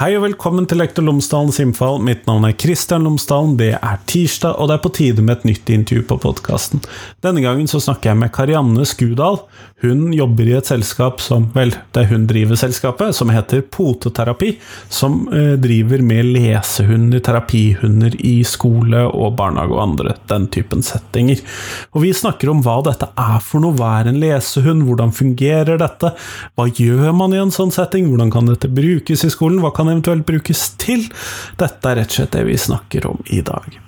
Hei og velkommen til Lektor Lomsdalens innfall. Mitt navn er Kristian Lomsdalen. Det er tirsdag, og det er på tide med et nytt intervju på podkasten. Denne gangen så snakker jeg med Karianne Skudal. Hun jobber i et selskap som Vel, det er hun driver selskapet, som heter Poteterapi. Som eh, driver med lesehunder, terapihunder i skole og barnehage og andre den typen settinger. Og vi snakker om hva dette er for noe. Hva er en lesehund? Hvordan fungerer dette? Hva gjør man i en sånn setting? Hvordan kan dette brukes i skolen? Hva kan eventuelt brukes til? Dette er rett og slett det vi snakker om i dag.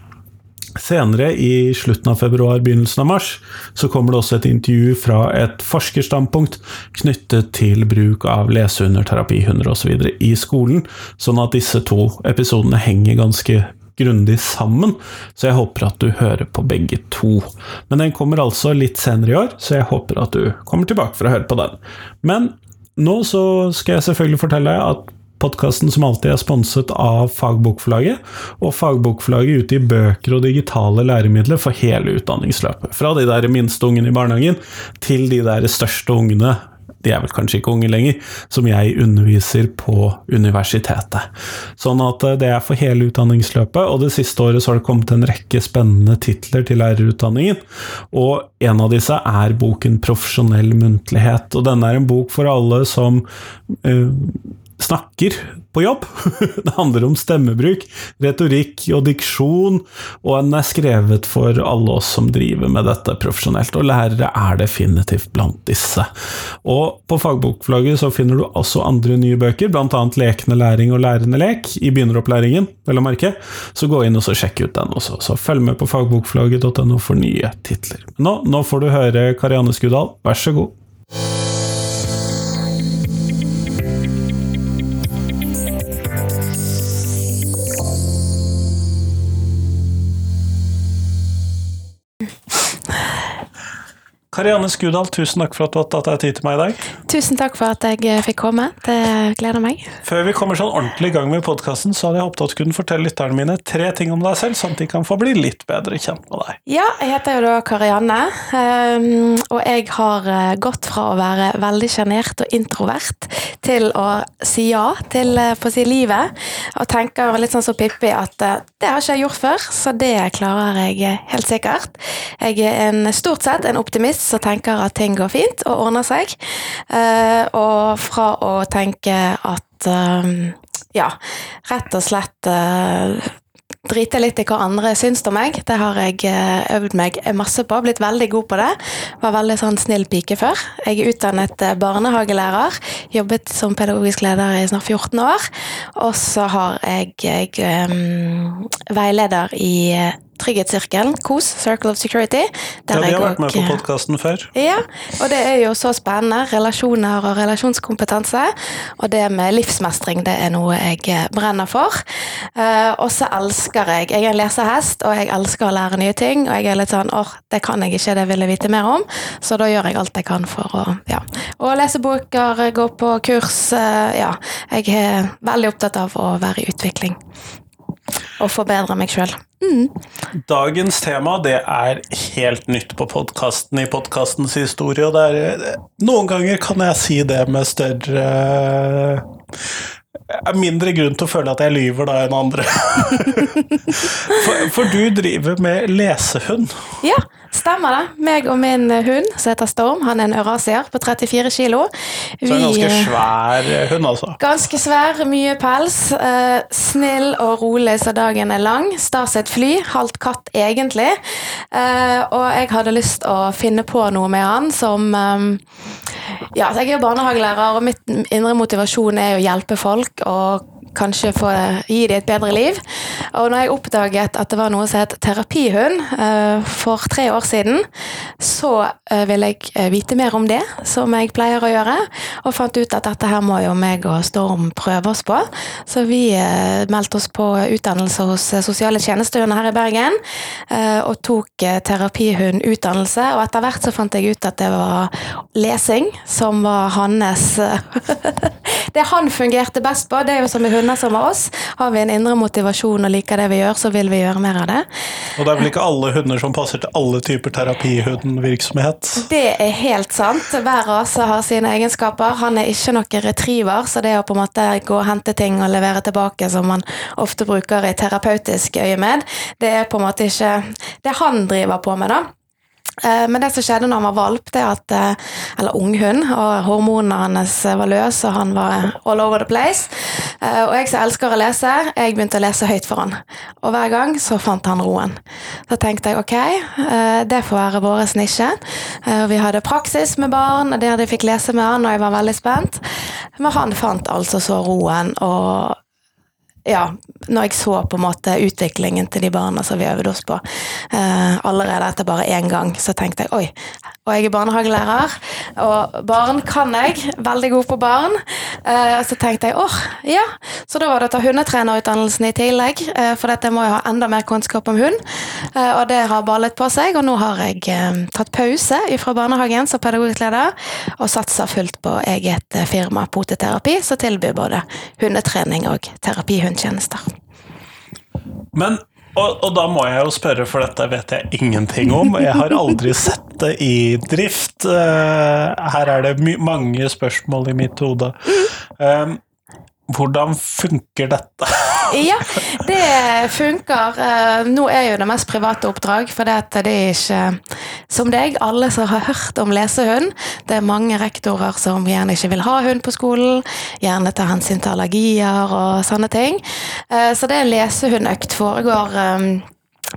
Senere, i slutten av februar, begynnelsen av mars, så kommer det også et intervju fra et forskerstandpunkt knyttet til bruk av lesehunder, terapihunder osv. i skolen, sånn at disse to episodene henger ganske grundig sammen, så jeg håper at du hører på begge to. Men den kommer altså litt senere i år, så jeg håper at du kommer tilbake for å høre på den. Men nå så skal jeg selvfølgelig fortelle deg at Podkasten som alltid er sponset av Fagbokforlaget, og Fagbokforlaget utgir bøker og digitale læremidler for hele utdanningsløpet. Fra de der minste ungene i barnehagen til de der største ungene de er vel kanskje ikke unge lenger, som jeg underviser på universitetet. Sånn at eh, det er for hele utdanningsløpet, og det siste året så har det kommet en rekke spennende titler til lærerutdanningen. Og en av disse er boken Profesjonell muntlighet, og denne er en bok for alle som eh, snakker på jobb. Det handler om stemmebruk, retorikk og diksjon, og den er skrevet for alle oss som driver med dette profesjonelt, og lærere er definitivt blant disse. Og på fagbokflagget så finner du også andre nye bøker, bl.a. Lekende læring og lærende lek i begynneropplæringen, vel å merke, så gå inn og sjekk ut den også. Så følg med på fagbokflagget.no for nye titler. Nå, nå får du høre Karianne Skudal, vær så god. Karianne Skudal, tusen takk for at du har tatt deg tid til meg i dag. Tusen takk for at jeg eh, fikk komme. Det gleder meg. Før vi kommer sånn ordentlig i gang med podkasten, så hadde jeg håpet at du kunne fortelle lytterne mine tre ting om deg selv, sånn at de kan få bli litt bedre kjent med deg. Ja, jeg heter jo da Karianne, ehm, og jeg har eh, gått fra å være veldig sjenert og introvert til å si ja til på å si livet, og tenker litt sånn som Pippi at det har ikke jeg gjort før, så det klarer jeg helt sikkert. Jeg er en, stort sett en optimist som tenker at ting går fint og ordner seg. Uh, og fra å tenke at uh, ja, rett og slett uh, drite litt i hva andre syns om meg. Det har jeg øvd meg masse på, blitt veldig god på det. Var veldig sånn snill pike før. Jeg er utdannet barnehagelærer, jobbet som pedagogisk leder i snart 14 år. Og så har jeg, jeg um, veileder i Trygghetssirkelen, KOS, Circle of Security. Der ja, vi har vært med på podkasten før. Ja, og det er jo så spennende. Relasjoner og relasjonskompetanse. Og det med livsmestring, det er noe jeg brenner for. Uh, og så elsker jeg Jeg er en lesehest, og jeg elsker å lære nye ting. Og jeg er litt sånn åh, det kan jeg ikke, det vil jeg vite mer om. Så da gjør jeg alt jeg kan for å ja. Og lese boker, gå på kurs. Ja. Jeg er veldig opptatt av å være i utvikling. Og forbedre meg sjøl. Mm. Dagens tema det er helt nytt på podkasten i podkastens historie. og er, Noen ganger kan jeg si det med større Mindre grunn til å føle at jeg lyver da enn andre. for, for, du driver med lesehund. Ja, Stemmer det. Meg og min hund, som heter Storm, han er en eurasier på 34 kilo. Vi, så en ganske eh, svær hund, altså? Ganske svær, mye pels. Uh, snill og rolig så dagen er lang. Stas et fly, halvt katt egentlig. Uh, og jeg hadde lyst å finne på noe med han som Ja, jeg er jo barnehagelærer, og mitt indre motivasjon er å hjelpe folk. Og kanskje få gi dem et bedre liv. Og når jeg oppdaget at det var noe som het terapihund uh, for tre år siden, så uh, ville jeg uh, vite mer om det, som jeg pleier å gjøre, og fant ut at dette her må jo meg og Storm prøve oss på. Så vi meldte oss på utdannelse hos Sosiale tjenestehunder her i Bergen, og tok terapihundutdannelse. Og etter hvert så fant jeg ut at det var lesing som var hans det han fungerte best på, det er jo som med hunder som med oss. Har vi en indre motivasjon og liker det vi gjør, så vil vi gjøre mer av det. Og det er vel ikke alle hunder som passer til alle typer terapihundvirksomhet? Det er helt sant. Hver rase har sine egenskaper. Han er ikke noen retriever, så det å på en måte gå og hente ting og levere tilbake, som man ofte bruker i terapeutisk øyemed, det er på en måte ikke det han driver på med, da. Eh, men det som skjedde når han var valp, det at eh, Eller unghund, og hormonene hans var løse, og han var all over the place. Eh, og jeg som elsker å lese, jeg begynte å lese høyt for han. Og hver gang så fant han roen. Da tenkte jeg ok, det får være vår nisje. Vi hadde praksis med barn, der de fikk lese med han, og jeg var veldig spent. Men han fant altså så roen, og ja, når jeg så på en måte utviklingen til de barna som vi øvde oss på eh, allerede etter bare én gang, så tenkte jeg oi. Og jeg er barnehagelærer, og barn kan jeg. Veldig god på barn. Eh, så tenkte jeg åh, ja. Så da var det å ta hundetrenerutdannelsen i tillegg, eh, for dette må jeg ha enda mer kunnskap om hund. Eh, og det har ballet på seg, og nå har jeg eh, tatt pause fra barnehagen som pedagogisk leder, og satser fullt på eget eh, firma, Poteterapi, som tilbyr både hundetrening og terapihundtjenester. Men og, og, da må jeg jo spørre, for dette vet jeg ingenting om. Jeg har aldri sett det i drift. Uh, her er det mange spørsmål i mitt hode. Um, hvordan funker dette? Ja, det funker. Eh, nå er jo det mest private oppdrag, for det, er ikke som deg, alle som har hørt om lesehund. Det er mange rektorer som gjerne ikke vil ha hund på skolen, gjerne tar hensyn til allergier og sånne ting. Eh, så det lesehundøkt foregår eh,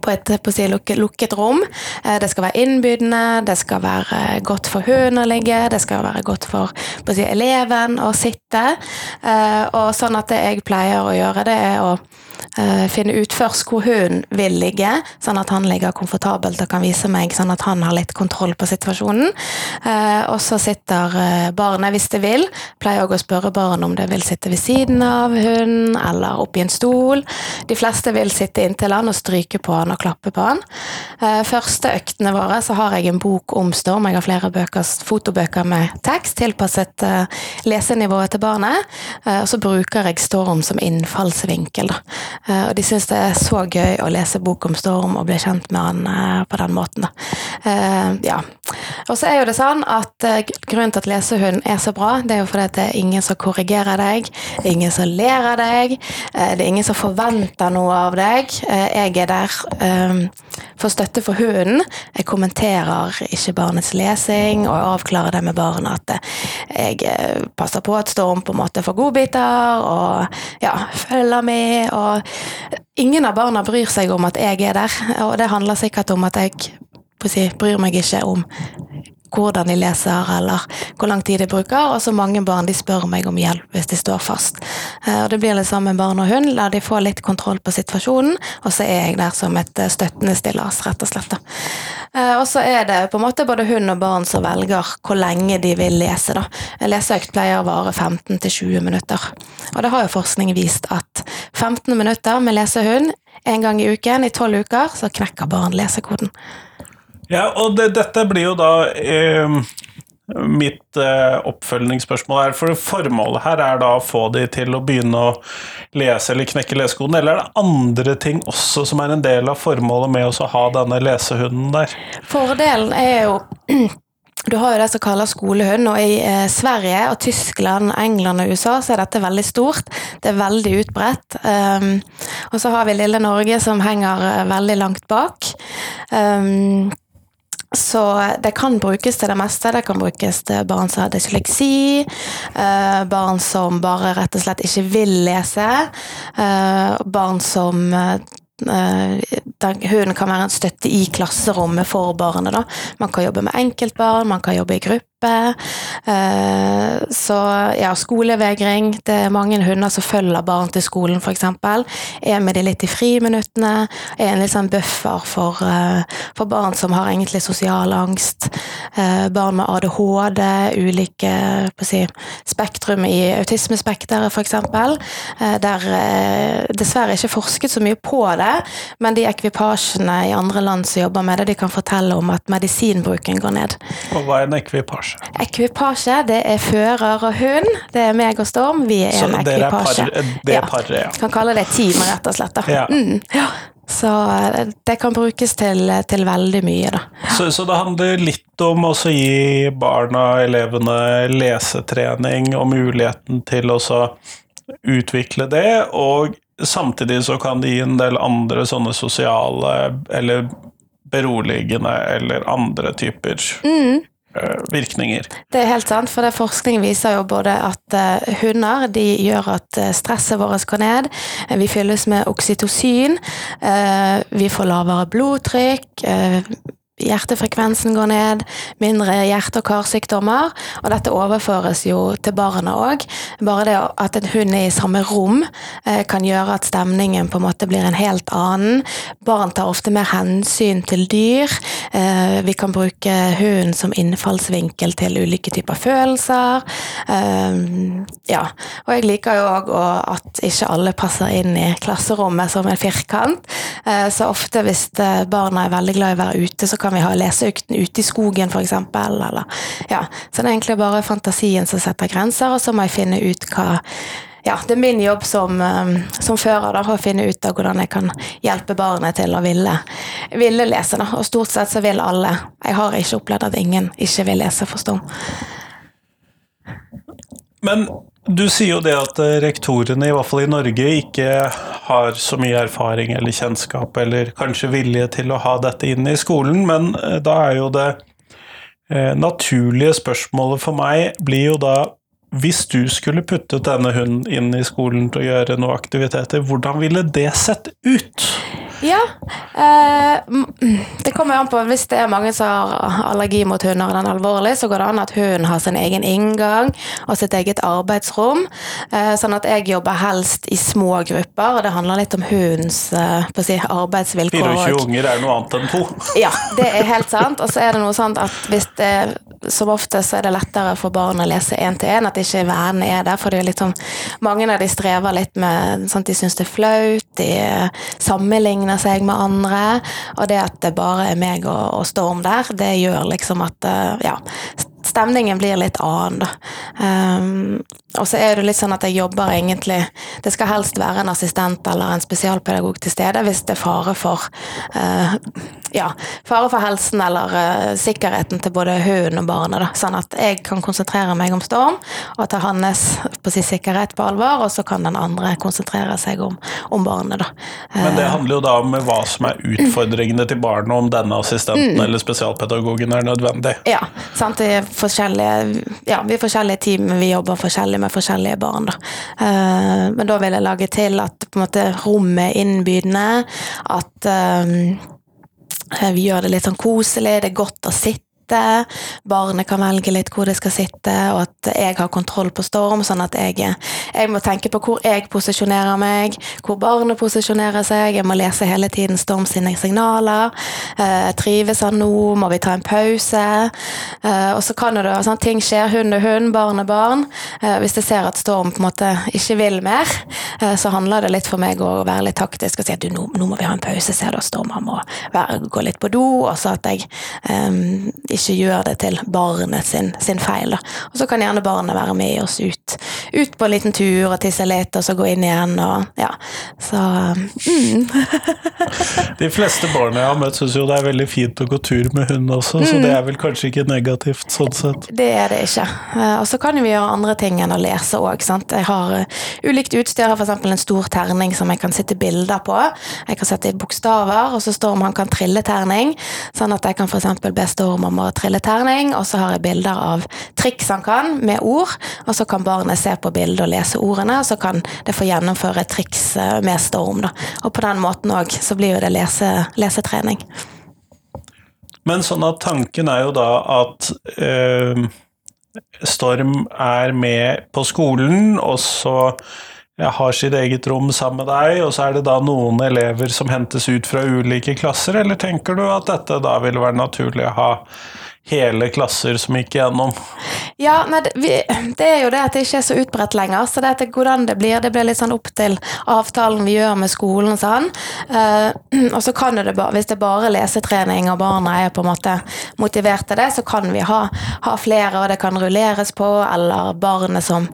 på et på si, lukket, lukket, rom. Eh, det skal være innbydende, det skal være godt for hunden å ligge, det skal være godt for si, eleven å sitte. Eh, og sånn at det jeg pleier å gjøre, det er å finne ut først hvor hunden vil ligge, sånn at han ligger komfortabelt og kan vise meg, sånn at han har litt kontroll på situasjonen. Uh, og så sitter uh, barnet, hvis det vil, pleier jeg å spørre barn om det vil sitte ved siden av hunden eller oppi en stol. De fleste vil sitte inntil han og stryke på han og klappe på han. første øktene våre så har jeg en bok om storm. Jeg har flere bøker, fotobøker med tekst tilpasset lesenivået til barnet. og så bruker jeg storm som innfallsvinkel. Da. Eh, og de syns det er så gøy å lese bok om Storm og bli kjent med han eh, på den måten. Eh, ja. Og så er jo det sånn at grunnen til at lesehund er så bra, det er jo fordi det er ingen som korrigerer deg, det er ingen som ler av deg, det er ingen som forventer noe av deg. Jeg er der for støtte for hunden. Jeg kommenterer ikke barnets lesing og avklarer det med barna at jeg passer på at Storm på en måte får godbiter og ja, følger med. og ingen av barna bryr seg om at jeg er der, og det handler sikkert om at jeg si, bryr meg ikke om hvordan de leser, eller hvor lang tid de bruker. Og så mange barn de spør meg om hjelp hvis de står fast. Eh, og Det blir litt med barn og hund. La de få litt kontroll på situasjonen, og så er jeg der som et eh, støttende stillas, rett og slett. Eh, og så er det på en måte både hund og barn som velger hvor lenge de vil lese. da. Leseøkt pleier å vare 15-20 minutter. Og det har jo forskning vist at 15 minutter med lesehund en gang i uken i tolv uker, så knekker barn lesekoden. Ja, og det, dette blir jo da eh, mitt eh, oppfølgingsspørsmål her. For formålet her er da å få de til å begynne å lese eller knekke lesekoden, eller er det andre ting også som er en del av formålet med å ha denne lesehunden der? Fordelen er jo Du har jo det som kalles skolehund, og i eh, Sverige og Tyskland, England og USA så er dette veldig stort. Det er veldig utbredt. Um, og så har vi lille Norge som henger uh, veldig langt bak. Um, så det kan brukes til det meste. Det kan brukes til barn som har dysleksi, uh, barn som bare rett og slett ikke vil lese, uh, barn som Hun hunden kan være en støtte i klasserommet for barnet. Da. Man kan jobbe med enkeltbarn, man kan jobbe i gruppe. Eh, så ja, skolevegring. Det er mange hunder som følger barn til skolen, f.eks. Er med de litt i friminuttene. Er en litt sånn buffer for, eh, for barn som har egentlig sosial angst. Eh, barn med ADHD, ulike si, spektrum i autismespekteret, f.eks. Der dessverre ikke forsket så mye på det, men de ekvipasjene i andre land som jobber med det, de kan fortelle om at medisinbruken går ned. Og hva er en ekvipasje? Ekvipasje det er fører og hund, det er meg og Storm. Vi er Så en par, ekvipasje. det er paret, ja. Kan kalle det teamet, rett og slett. Da. Ja. Mm, ja. Så eh, det kan brukes til, til veldig mye, da. Så, så det handler litt om å gi barna, elevene, lesetrening og muligheten til å så utvikle det, og samtidig så kan det gi en del andre sånne sosiale eller beroligende eller andre typer Mm. Eh, virkninger. Det er helt sant, for forskning viser jo både at eh, hunder de gjør at eh, stresset vårt går ned, vi fylles med oksytocin, vi får lavere blodtrykk, hjertefrekvensen går ned, mindre hjerte- og karsykdommer, og dette overføres jo til barna òg. Bare det at en hund er i samme rom eh, kan gjøre at stemningen på en måte blir en helt annen. Barn tar ofte mer hensyn til dyr. Eh, vi kan bruke hunden som innfallsvinkel til ulike typer følelser. Eh, ja, og jeg liker jo òg at ikke alle passer inn i klasserommet som en firkant. Så ofte hvis barna er veldig glad i å være ute, så kan vi ha leseøkten ute i skogen f.eks. Eller ja. Så det er egentlig bare fantasien som setter grenser, og så må jeg finne ut hva ja, det er min jobb som, eh, som fører da, å finne ut av hvordan jeg kan hjelpe barnet til å ville, ville lese. Da. Og stort sett så vil alle. Jeg har ikke opplevd at ingen ikke vil lese, forstå. Men du sier jo det at eh, rektorene, i hvert fall i Norge, ikke har så mye erfaring eller kjennskap, eller kanskje vilje til å ha dette inn i skolen, men eh, da er jo det eh, naturlige spørsmålet for meg blir jo da hvis du skulle puttet denne hunden inn i skolen til å gjøre noen aktiviteter, hvordan ville det sett ut? Ja. Eh, det kommer an på Hvis det er mange som har allergi mot hunder, den alvorlig, så går det an at hunden har sin egen inngang og sitt eget arbeidsrom. Eh, sånn at jeg jobber helst i små grupper, og det handler litt om hundens eh, si, arbeidsvilkår. 24 og- unger er noe annet enn to. Ja, det er helt sant. Og så er det noe sånt at hvis det som ofte så er det lettere for barn å lese én til én, at ikke vennene er der. For det er litt sånn, mange av de strever litt med sånn de syns det er flaut, de sammenligner seg med andre. Og det at det bare er meg og, og Storm der, det gjør liksom at eh, ja, stemningen blir litt annen, da. Um, og så er det litt sånn at jeg jobber egentlig Det skal helst være en assistent eller en spesialpedagog til stede hvis det er fare for eh, ja, fare for helsen eller uh, sikkerheten til både hunden og barnet. Da. Sånn at jeg kan konsentrere meg om Storm og ta hans på sin sikkerhet på alvor, og så kan den andre konsentrere seg om, om barnet. Da. Men det Eh, handler jo da om hva som er utfordringene til barnet, om denne assistenten eller spesialpedagogen er nødvendig. Ja, sant? Vi er forskjellige, ja, vi er forskjellige team, vi jobber forskjellig med forskjellige barn. Da. Uh, men da vil jeg lage til at på en måte, rommet er innbydende, at eh, vi gjør det litt sånn koselig, det er godt å sitte. Barnet kan velge litt hvor det skal sitte, og at jeg har kontroll på Storm. Sånn at jeg, jeg må tenke på hvor jeg posisjonerer meg, hvor barnet posisjonerer seg. Jeg må lese hele tiden Storm sine signaler. Eh, trives han nå? Må vi ta en pause? Eh, og så kan det sånn, ting skjer. Hund er hund, barn er barn. Eh, hvis jeg ser at Storm på en måte ikke vil mer, eh, så handler det litt for meg å være litt taktisk og si at du, nå, nå må vi ha en pause. Ser du at Storm han må være, gå litt på do, og så at jeg um, ikke gjør det til barnet sin, sin feil. Da. Og så kan gjerne barnet være med oss ut, ut på en liten tur og tisse litt, og så gå inn igjen og ja. Så mm. De fleste barna jeg har møtt, syns jo det er veldig fint å gå tur med hund også, så det er vel kanskje ikke negativt sånn sett. Det er det ikke. Eh, Og så kan vi gjøre andre ting enn å lese òg. Jeg har eh, ulikt utstyr. Jeg har f.eks. en stor terning som jeg kan sette bilder på. Jeg kan sette i bokstaver, og så står man kan trille terning. Sånn at jeg kan f.eks. be Storm om å trille terning, og så har jeg bilder av triks han kan med ord. Og så kan barnet se på bildet og lese ordene, og så kan det få gjennomføre triks eh, med Storm. Da. Og på den måten òg så blir jo det lese, lesetrening. Men sånn at tanken er jo da at øh, Storm er med på skolen, og så ja, har sitt eget rom sammen med deg, og så er det da noen elever som hentes ut fra ulike klasser, eller tenker du at dette da ville være naturlig å ha hele klasser som gikk igjennom. Ja, nei, det, vi, det er jo det at det ikke er så utbredt lenger. Så det er hvordan det blir, det blir litt sånn opp til avtalen vi gjør med skolen. Sånn. Uh, og så kan det, hvis det er bare lesetrening og barna er på en måte motivert til det, så kan vi ha, ha flere, og det kan rulleres på, eller barnet som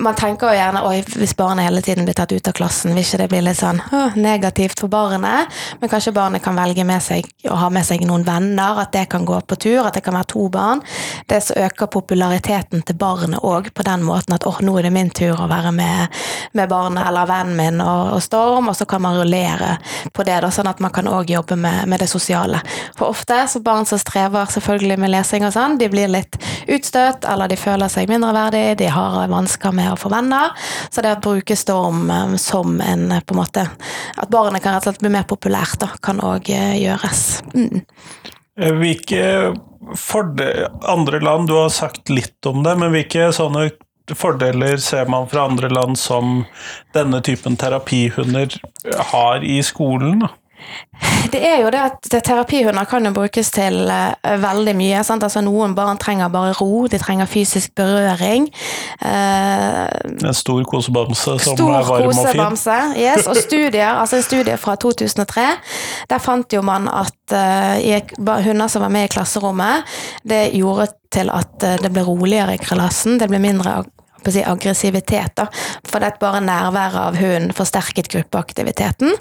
man tenker jo gjerne oi, hvis barnet hele tiden blir tatt ut av klassen, vil ikke det bli litt sånn å, negativt for barnet? Men kanskje barnet kan velge med seg å ha med seg noen venner, at det kan gå på tur, at det kan være to barn. Det som øker populariteten til barnet òg, på den måten at åh, nå er det min tur å være med, med barnet eller vennen min og, og Storm, og så kan man rullere på det, da, sånn at man kan òg jobbe med, med, det sosiale. For ofte så barn som strever selvfølgelig med lesing og sånn, de blir litt utstøtt, eller de føler seg mindreverdige, de har vansker med med å få venner. Så det å bruke Storm eh, som en eh, på en måte At barnet kan rett og slett bli mer populært, da, kan òg eh, gjøres. Mm. Hvilke andre land, du har sagt litt om det, men hvilke sånne fordeler ser man fra andre land som denne typen terapihunder har i skolen? da? Det er jo det at terapihunder kan jo brukes til uh, veldig mye. Altså, noen barn trenger bare ro, de trenger fysisk berøring. Uh, en stor kosebamse som stor er varm og fin? Yes, og studier, altså en studie fra 2003, der fant jo man at uh, hunder som var med i klasserommet, det gjorde til at det ble roligere i klassen, det ble mindre si, aggressivitet. Da. For det er bare nærværet av hunden forsterket gruppeaktiviteten.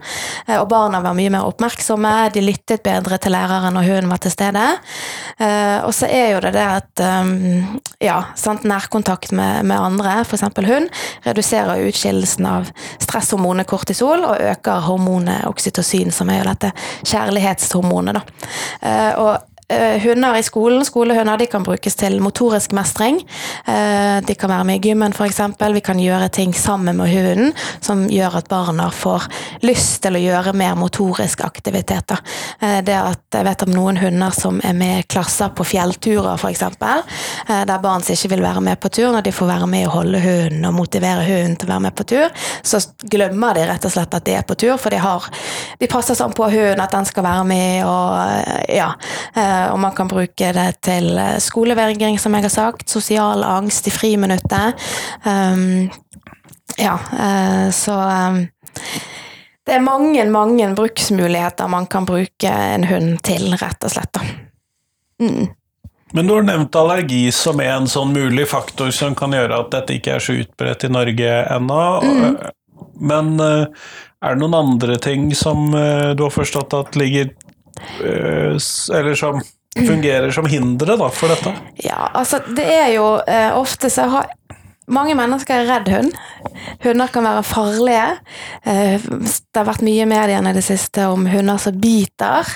Eh, og barna var mye mer oppmerksomme, de lyttet bedre til læreren når hunden var til stede. Eh, og så er jo det det at ehm, ja, sant, nærkontakt med, med andre, f.eks. hund, reduserer utskillelsen av stresshormonet kortisol og øker hormonet oksytocin, som er jo dette kjærlighetshormonet. Da. Eh, og hunder i skolen, skolehunder, de kan brukes til motorisk mestring. Eh, de kan være med i gymmen f.eks. Vi kan gjøre ting sammen med hunden som gjør at barna får lyst til å gjøre mer motorisk aktivitet. Eh, det at Jeg vet om noen hunder som er med i klasser på fjellturer f.eks. Der barn som ikke vil være med på tur, når de får være med å holde hunden og motivere hunden til å være med på tur, så glemmer de rett og slett at de er på tur, for de, har, de passer sånn på hunden at den skal være med og ja Eh, og man kan bruke det til eh, skolevegring, som jeg har sagt, sosial angst i friminuttet. Um, ja, uh, så um, det er mange, mange bruksmuligheter man kan bruke en hund til, rett og slett. Mm. Men du har nevnt allergi som en sånn mulig faktor som kan gjøre at dette ikke er så utbredt i Norge ennå. Mm. Men er det noen andre ting som du har forstått at ligger Eh, eller som fungerer som hindre da, for dette? Ja, altså det er jo eh, ofte så har mange mennesker er redd hund. Hunder kan være farlige. Eh, det har vært mye i mediene i det siste om hunder som biter.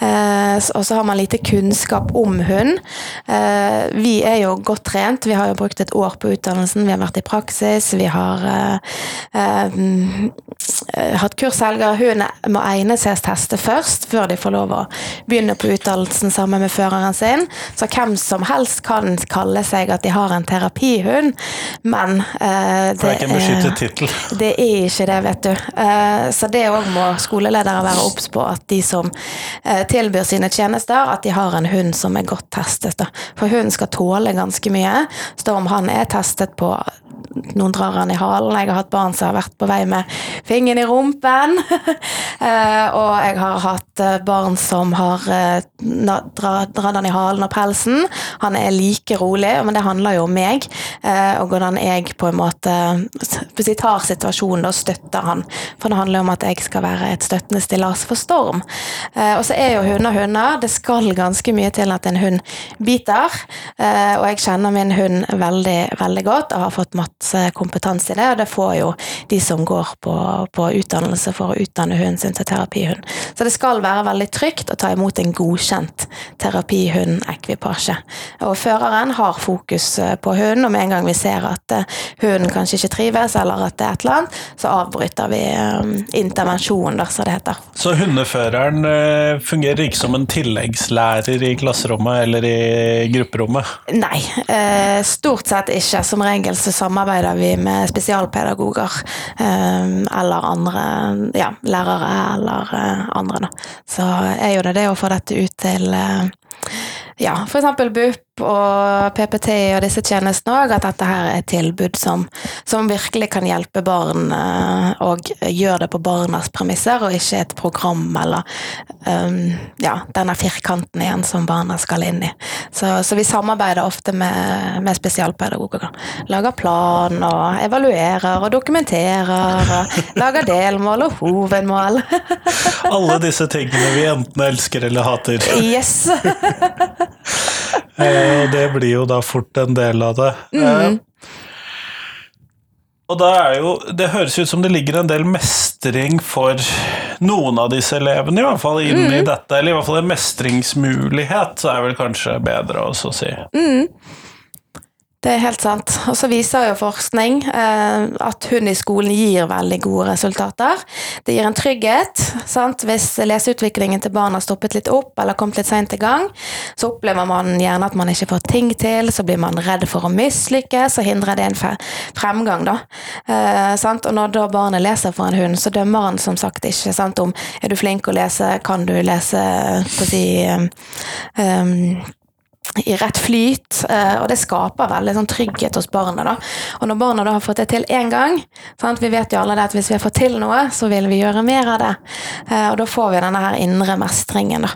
Eh, og så har man lite kunnskap om hund. Eh, vi er jo godt trent. Vi har jo brukt et år på utdannelsen. Vi har vært i praksis. Vi har hatt kursselger. Hunden må egne ses teste først, før de får lov å begynne på utdannelsen sammen med føreren sin. Så hvem som helst kan kalle seg at de har en terapihund. Men eh, det, det, er ikke en beskyttet tittel. Det er ikke det, vet du. Eh, så det òg må skoleledere være obs på, at de som eh, tilbyr sine tjenester, at de har en hund som er godt testet. Da. For hunden skal tåle ganske mye. Så om han er testet på noen drar han i halen. Jeg har hatt barn som har vært på vei med fingeren i rumpen. Eh, og jeg har hatt eh, barn som har uh, dratt han i halen og pelsen. Han er like rolig, men det handler jo om meg. og hvordan jeg på en måte tar situasjonen og støtter han. For det handler om at jeg skal være et støttende stillas for Storm. og så er jo hunder hunder. Det skal ganske mye til at en hund biter. og jeg kjenner min hund veldig, veldig godt og har fått masse kompetanse i det, og det får jo de som går på, på utdannelse for å utdanne hunden sin til terapihund. Så det skal være veldig trygt å ta imot en godkjent terapihund-ekvipasje. Og føreren har fokus eh, på hunden, og med en gang vi ser at eh, hunden kanskje ikke trives, eller at det er et eller annet, så avbryter vi um, intervensjonen, som det heter. Så hundeføreren fungerer ikke som en tilleggslærer i klasserommet eller i grupperommet? Nei, stort sett ikke. Som regel så samarbeider vi med spesialpedagoger eh, eller andre ja, lærere eller eh, andre. Så er jo det det å få dette ut til eh, ja, f.eks. BUP og PPT og disse tjenestene òg, at dette her er et tilbud som, som virkelig kan hjelpe barn, eh, og gjøre det på barnas premisser, og ikke et program eller um, ja, denne firkanten igjen som barna skal inn i. Så, så vi samarbeider ofte med, med spesialpedagoger. Lager plan og evaluerer og dokumenterer. og Lager delmål og hovedmål. Alle disse tingene vi enten elsker eller hater. Yes! Eh, Og det blir jo da fort en del av det. Mm. Og da er jo Det høres ut som det ligger en del mestring for noen av disse elevene, i hvert fall inni dette. Eller i hvert fall en mestringsmulighet, så er vel kanskje bedre å si. Det er helt sant. Og så viser jo forskning eh, at hund i skolen gir veldig gode resultater. Det gir en trygghet. Sant? Hvis leseutviklingen til barn har stoppet litt opp eller kommet litt seint i gang, så opplever man gjerne at man ikke får ting til, så blir man redd for å mislykkes, og hindrer det en fremgang, da. Eh? Og når da barnet leser for en hund, så dømmer han som sagt ikke sant? om er du flink å lese, kan du lese på å si um, um, i rett flyt, eh, og det skaper veldig sånn trygghet hos barna. da. Og når barna da har fått det til én gang sant? Vi vet jo alle det at hvis vi har fått til noe, så vil vi gjøre mer av det. Eh, Og da får vi denne her indre mestringen. da.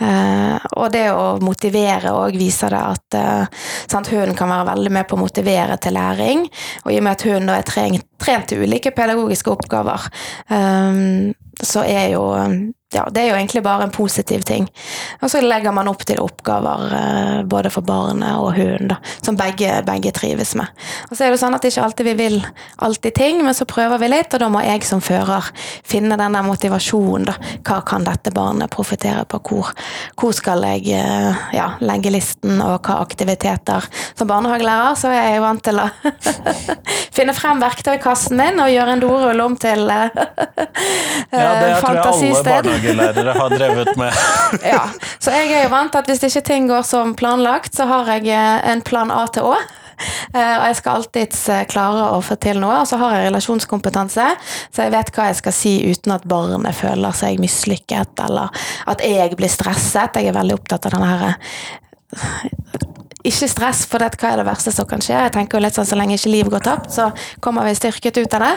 Eh, Og det å motivere òg viser det at sant? hunden kan være veldig med på å motivere til læring. Og i og med at hunden da er trent, trent til ulike pedagogiske oppgaver, eh, så er jo ja, det er jo egentlig bare en positiv ting. Og så legger man opp til oppgaver eh, både for barnet og hunden, som begge, begge trives med. Og så er det sånn at ikke alltid vi vil alltid ting, men så prøver vi litt, og da må jeg som fører finne den der motivasjonen, da. Hva kan dette barnet profitere på? Hvor, hvor skal jeg eh, ja, legge listen, og hva aktiviteter? Som barnehagelærer så er jeg vant til å finne frem verktøykassen min og gjøre en dorull om til uh, Ja, det tror jeg alle barnehagelærere har drevet med. Ja, så jeg er jo vant til at hvis ikke ting går som planlagt, så har jeg eh, en plan A til Å. Eh, Og jeg skal alltids klare å få til noe. Og så har jeg relasjonskompetanse, så jeg vet hva jeg skal si uten at barnet føler seg mislykket, eller at jeg blir stresset. Jeg er veldig opptatt av denne her ikke stress, for det, hva er det verste som kan skje? Jeg tenker jo litt sånn, Så lenge ikke liv går tapt, så kommer vi styrket ut av det.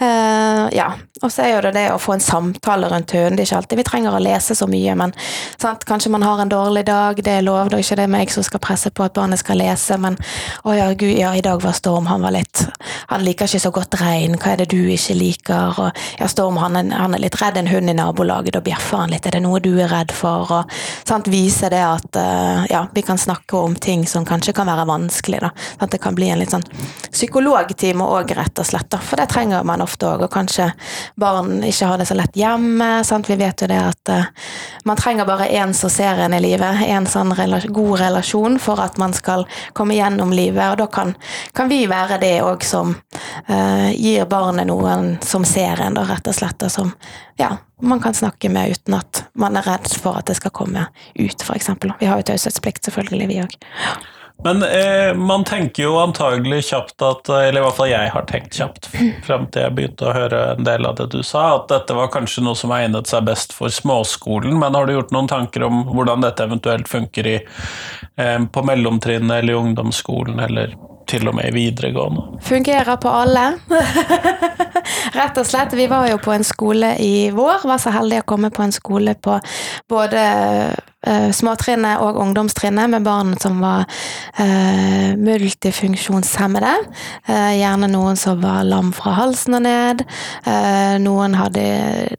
Uh, ja, Og så er jo det det å få en samtale rundt hunden. Det er ikke alltid vi trenger å lese så mye, men sant? kanskje man har en dårlig dag, det er lov. Det er ikke det meg som skal presse på at barnet skal lese, men å ja, gud, ja, i dag var Storm, han var litt Han liker ikke så godt regn, hva er det du ikke liker? Og ja, Storm, han er, han er litt redd en hund i nabolaget, da bjeffer han litt. Er det noe du er redd for? Og sant, vise det at uh, ja, vi kan snakke om ting som kanskje kan være vanskelig. Da. At det kan bli en litt sånn psykologtime òg, rett og slett. Da. For det trenger man ofte òg. Og kanskje barn ikke har det så lett hjemme. Sant? Vi vet jo det at uh, man trenger bare én som ser en i livet. En sånn relasjon, god relasjon for at man skal komme gjennom livet. Og da kan, kan vi være det òg som uh, gir barnet noen som ser en, da, rett og slett. Og som ja, man kan snakke med uten at man er redd for at det skal komme ut, f.eks. Vi har jo taushetsplikt, selvfølgelig, vi òg. Men eh, man tenker jo antagelig kjapt at Eller i hvert fall jeg har tenkt kjapt fram til jeg begynte å høre en del av det du sa, at dette var kanskje noe som egnet seg best for småskolen. Men har du gjort noen tanker om hvordan dette eventuelt funker i, eh, på mellomtrinnet eller i ungdomsskolen, eller til og med i videregående? Fungerer på alle. Rett og slett. Vi var jo på en skole i vår. Var så heldige å komme på en skole på både småtrinnet og ungdomstrinnet med barn som var eh, multifunksjonshemmede. Eh, gjerne noen som var lam fra halsen og ned. Eh, noen hadde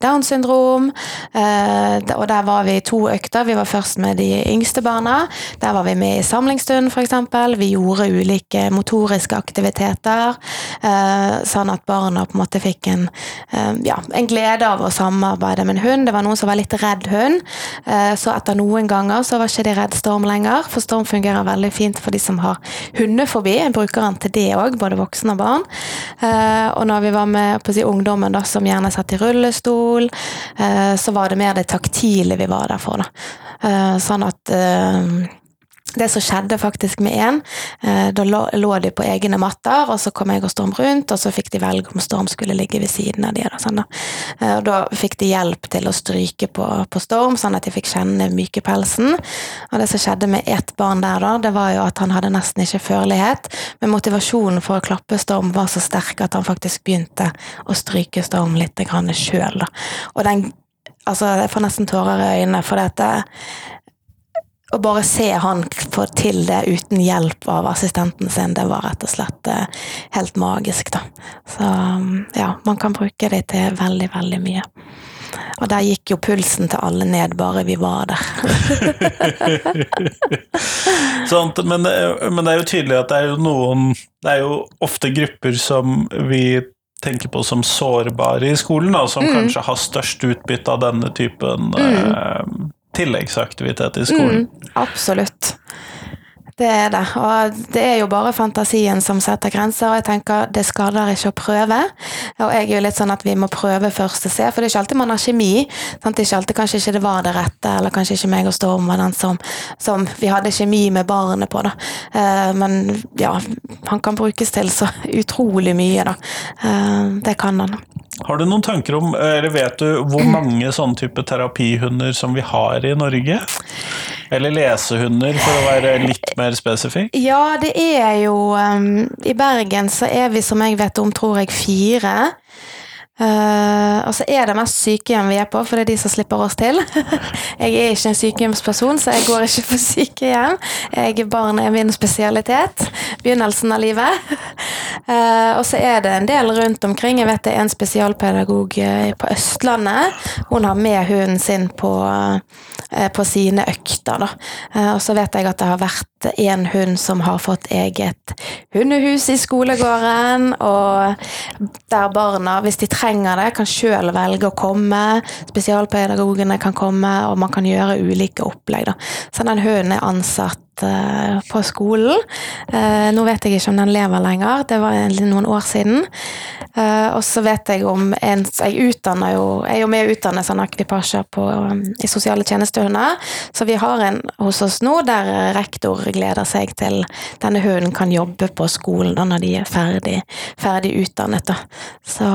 Downs syndrom. Eh, og der var vi to økter. Vi var først med de yngste barna. Der var vi med i samlingsstund, f.eks. Vi gjorde ulike motoriske aktiviteter, eh, sånn at barna på en måte fikk en, eh, ja, en glede av å samarbeide med en hund. Det var noen som var litt redd hund, eh, så etter noen ganger så var ikke de redd Storm lenger, for Storm fungerer veldig fint for de som har hundefobi. Jeg bruker den til det òg, både voksne og barn. Eh, og når vi var med si, ungdommen da, som gjerne satt i rullestol, eh, så var det mer det taktile vi var der for. Da. Eh, sånn at det som skjedde faktisk med én, eh, da lå, de på egne matter, og så kom jeg og Storm rundt, og så fikk de velge om Storm skulle ligge ved siden av de, sånn da. Eh, og da fikk de hjelp til å stryke på, på Storm, sånn at de fikk kjenne mykepelsen. Og det som skjedde med ett barn der, da, det var jo at han hadde nesten ikke førlighet, men motivasjonen for å klappe Storm var så sterk at han faktisk begynte å stryke Storm litt sjøl. Og den Altså, jeg får nesten tårer i øynene, for dette å bare se han få til det uten hjelp av assistenten sin, det var rett og slett eh, helt magisk, da. Så ja, man kan bruke det til veldig, veldig mye. Og der gikk jo pulsen til alle ned, bare vi var der. Sant, men, men, det er jo tydelig at det er jo noen Det er jo ofte grupper som vi tenker på som sårbare i skolen, da, som mm. kanskje har størst utbytte av denne typen mm. eh, tilleggsaktivitet i skolen. Mm, absolutt. Det er det. Og det er jo bare fantasien som setter grenser, og jeg tenker det skader ikke å prøve. Og jeg er jo litt sånn at vi må prøve først og se, for det er ikke alltid man har kjemi. Sant? Det er ikke alltid kanskje ikke det var det rette, eller kanskje ikke meg og Storm var den som, som vi hadde kjemi med barnet på, da. Eh, men ja, han kan brukes til så utrolig mye, da. Eh, det kan han. Har du noen tanker om, eller vet du hvor mange sånne type terapihunder som vi har i Norge? Eller lesehunder, for å være litt mer spesifikk? Ja, det er jo um, I Bergen så er vi, som jeg vet om, tror jeg, fire. Uh, og så er det mest sykehjem vi er på, for det er de som slipper oss til. jeg er ikke en sykehjemsperson, så jeg går ikke på sykehjem. Jeg, barn er min spesialitet. Begynnelsen av livet. uh, og så er det en del rundt omkring. Jeg vet det er en spesialpedagog uh, på Østlandet. Hun har med hunden sin på, på sine økter. Da. og så vet jeg at det har vært en hund som har fått eget hundehus i skolegården, og der barna, hvis de trenger trenger det, kan sjøl velge å komme. Spesialpedagogene kan komme, og man kan gjøre ulike opplegg. Da. Så den hunden er ansatt på skolen. Uh, nå vet jeg ikke om den lever lenger, det var noen år siden. Uh, og så vet jeg om en Jeg utdanner jo Jeg er jo med å utdanner sånn akvipasjer um, i sosiale tjenestehunder. Så vi har en hos oss nå der rektor gleder seg til denne hunden kan jobbe på skolen da når de er ferdig, ferdig utdannet. Da. Så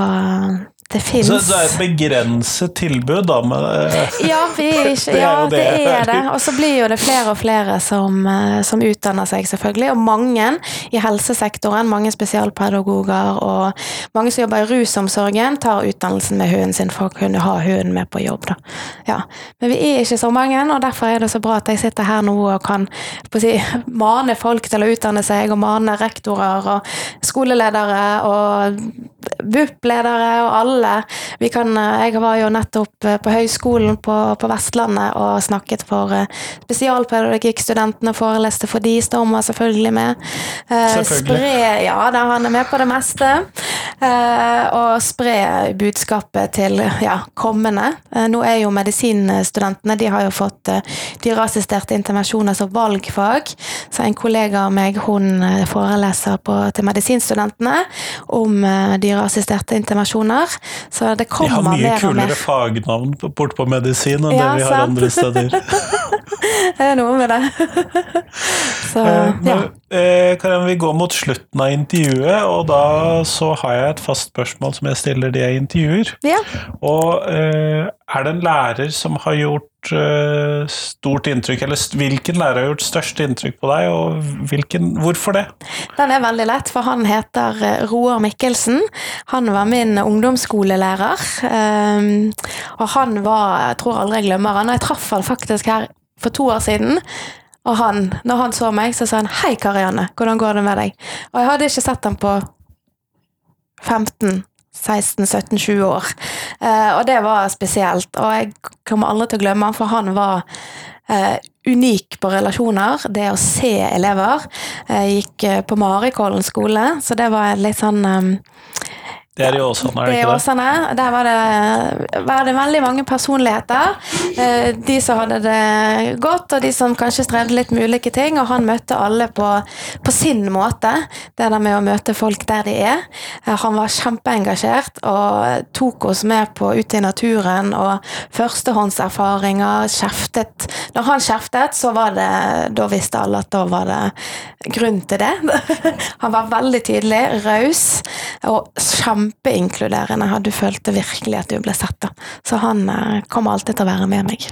det fins Så det er et begrenset tilbud, da? Med, ja, ikke, ja, det er det. Og så blir jo det flere og flere som, eh, som, utdanner seg, selvfølgelig. Og mange i helsesektoren, mange spesialpedagoger og mange som jobber i rusomsorgen, tar utdannelsen med hunden sin for å kunne ha hunden med på jobb. Da. Ja. Men vi er ikke så mange, og derfor er det så bra at jeg sitter her nå og kan si, mane folk til å utdanne seg, og mane rektorer og skoleledere og BUP-ledere og alle. Vi kan, eh, jeg var jo nettopp eh, på høyskolen på, på, Vestlandet og snakket for eh, spesialpedagogikkstudentene og foreleste for de. Storm var selvfølgelig med. Selvfølgelig. Spre, ja, da han er med på det meste. Og spre budskapet til ja, kommende. Nå er jo medisinstudentene De har jo fått dyreassisterte intervensjoner som valgfag. Så en kollega av meg hun foreleser på, til medisinstudentene om dyreassisterte intervensjoner. Så det kommer mer og mer. Vi har mye kulere fagnavn bort på medisin enn ja, det vi har sant? andre steder. det er noe med det. Så, eh, ja. Eh, vi går mot slutten av intervjuet, og da så har jeg et fast spørsmål som jeg stiller de jeg intervjuer. Ja. Og eh, er det en lærer som har gjort stort inntrykk, eller hvilken lærer har gjort størst inntrykk på deg, og hvilken, hvorfor det? Den er veldig lett, for han heter Roar Mikkelsen. Han var min ungdomsskolelærer. Um, og han var Jeg tror aldri jeg glemmer han. Jeg traff han faktisk her for to år siden. Og han, når han så meg, så sa han 'Hei, Karianne, hvordan går det med deg?' Og jeg hadde ikke sett ham på 15 16-17-20 år. Uh, og det var spesielt. Og jeg kommer aldri til å glemme han, for han var uh, unik på relasjoner. Det å se elever. Jeg gikk uh, på Marikollen skole, så det var litt sånn um, Det er i Åsane, er det Det ikke det? Der var det, var det veldig mange personligheter. Eh, De som hadde det godt, og de som kanskje strevde litt med ulike ting. Og han møtte alle på, på sin måte. Det der med å møte folk der de er. Eh, Han var kjempeengasjert og tok oss med på ut i naturen og førstehåndserfaringer. Kjeftet. Når han kjeftet, så var det Da visste alle at da var det grunn til det. Han var veldig tydelig, raus og kjempeinkluderende. Du følte virkelig at du ble sett. da. Så han eh, kommer alltid til å være med meg.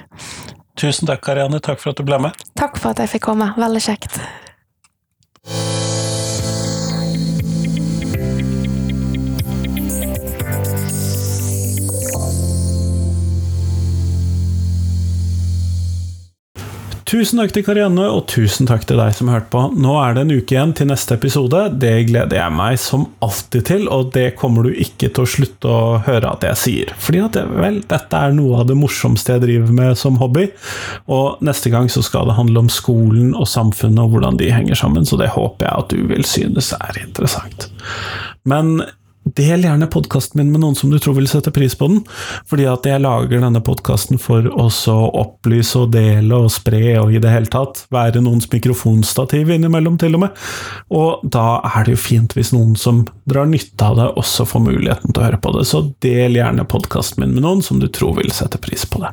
Tusen takk, Karianne. Takk for at du ble med. Takk for at jeg fikk komme. Veldig kjekt. Tusen takk til Karianne, og tusen takk til deg som hørte på. Nå er det en uke igjen til neste episode. Det gleder jeg meg som alltid til, og det kommer du ikke til å slutte å høre at jeg sier. Fordi at, vel, dette er noe av det morsomste jeg driver med som hobby. Og neste gang så skal det handle om skolen og samfunnet og hvordan de henger sammen, så det håper jeg at du vil synes er interessant. Men Del gjerne podkasten min med noen som du tror vil sette pris på den, fordi at jeg lager denne podkasten for å opplyse og dele og spre og i det hele tatt være noens mikrofonstativ innimellom, til og med. Og da er det jo fint hvis noen som drar nytte av det, også får muligheten til å høre på det. Så del gjerne podkasten min med noen som du tror vil sette pris på det.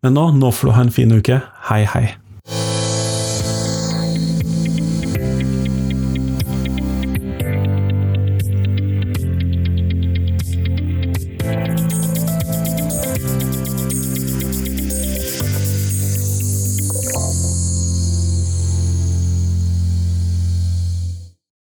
Men nå, nå får du ha en fin uke. Hei, hei.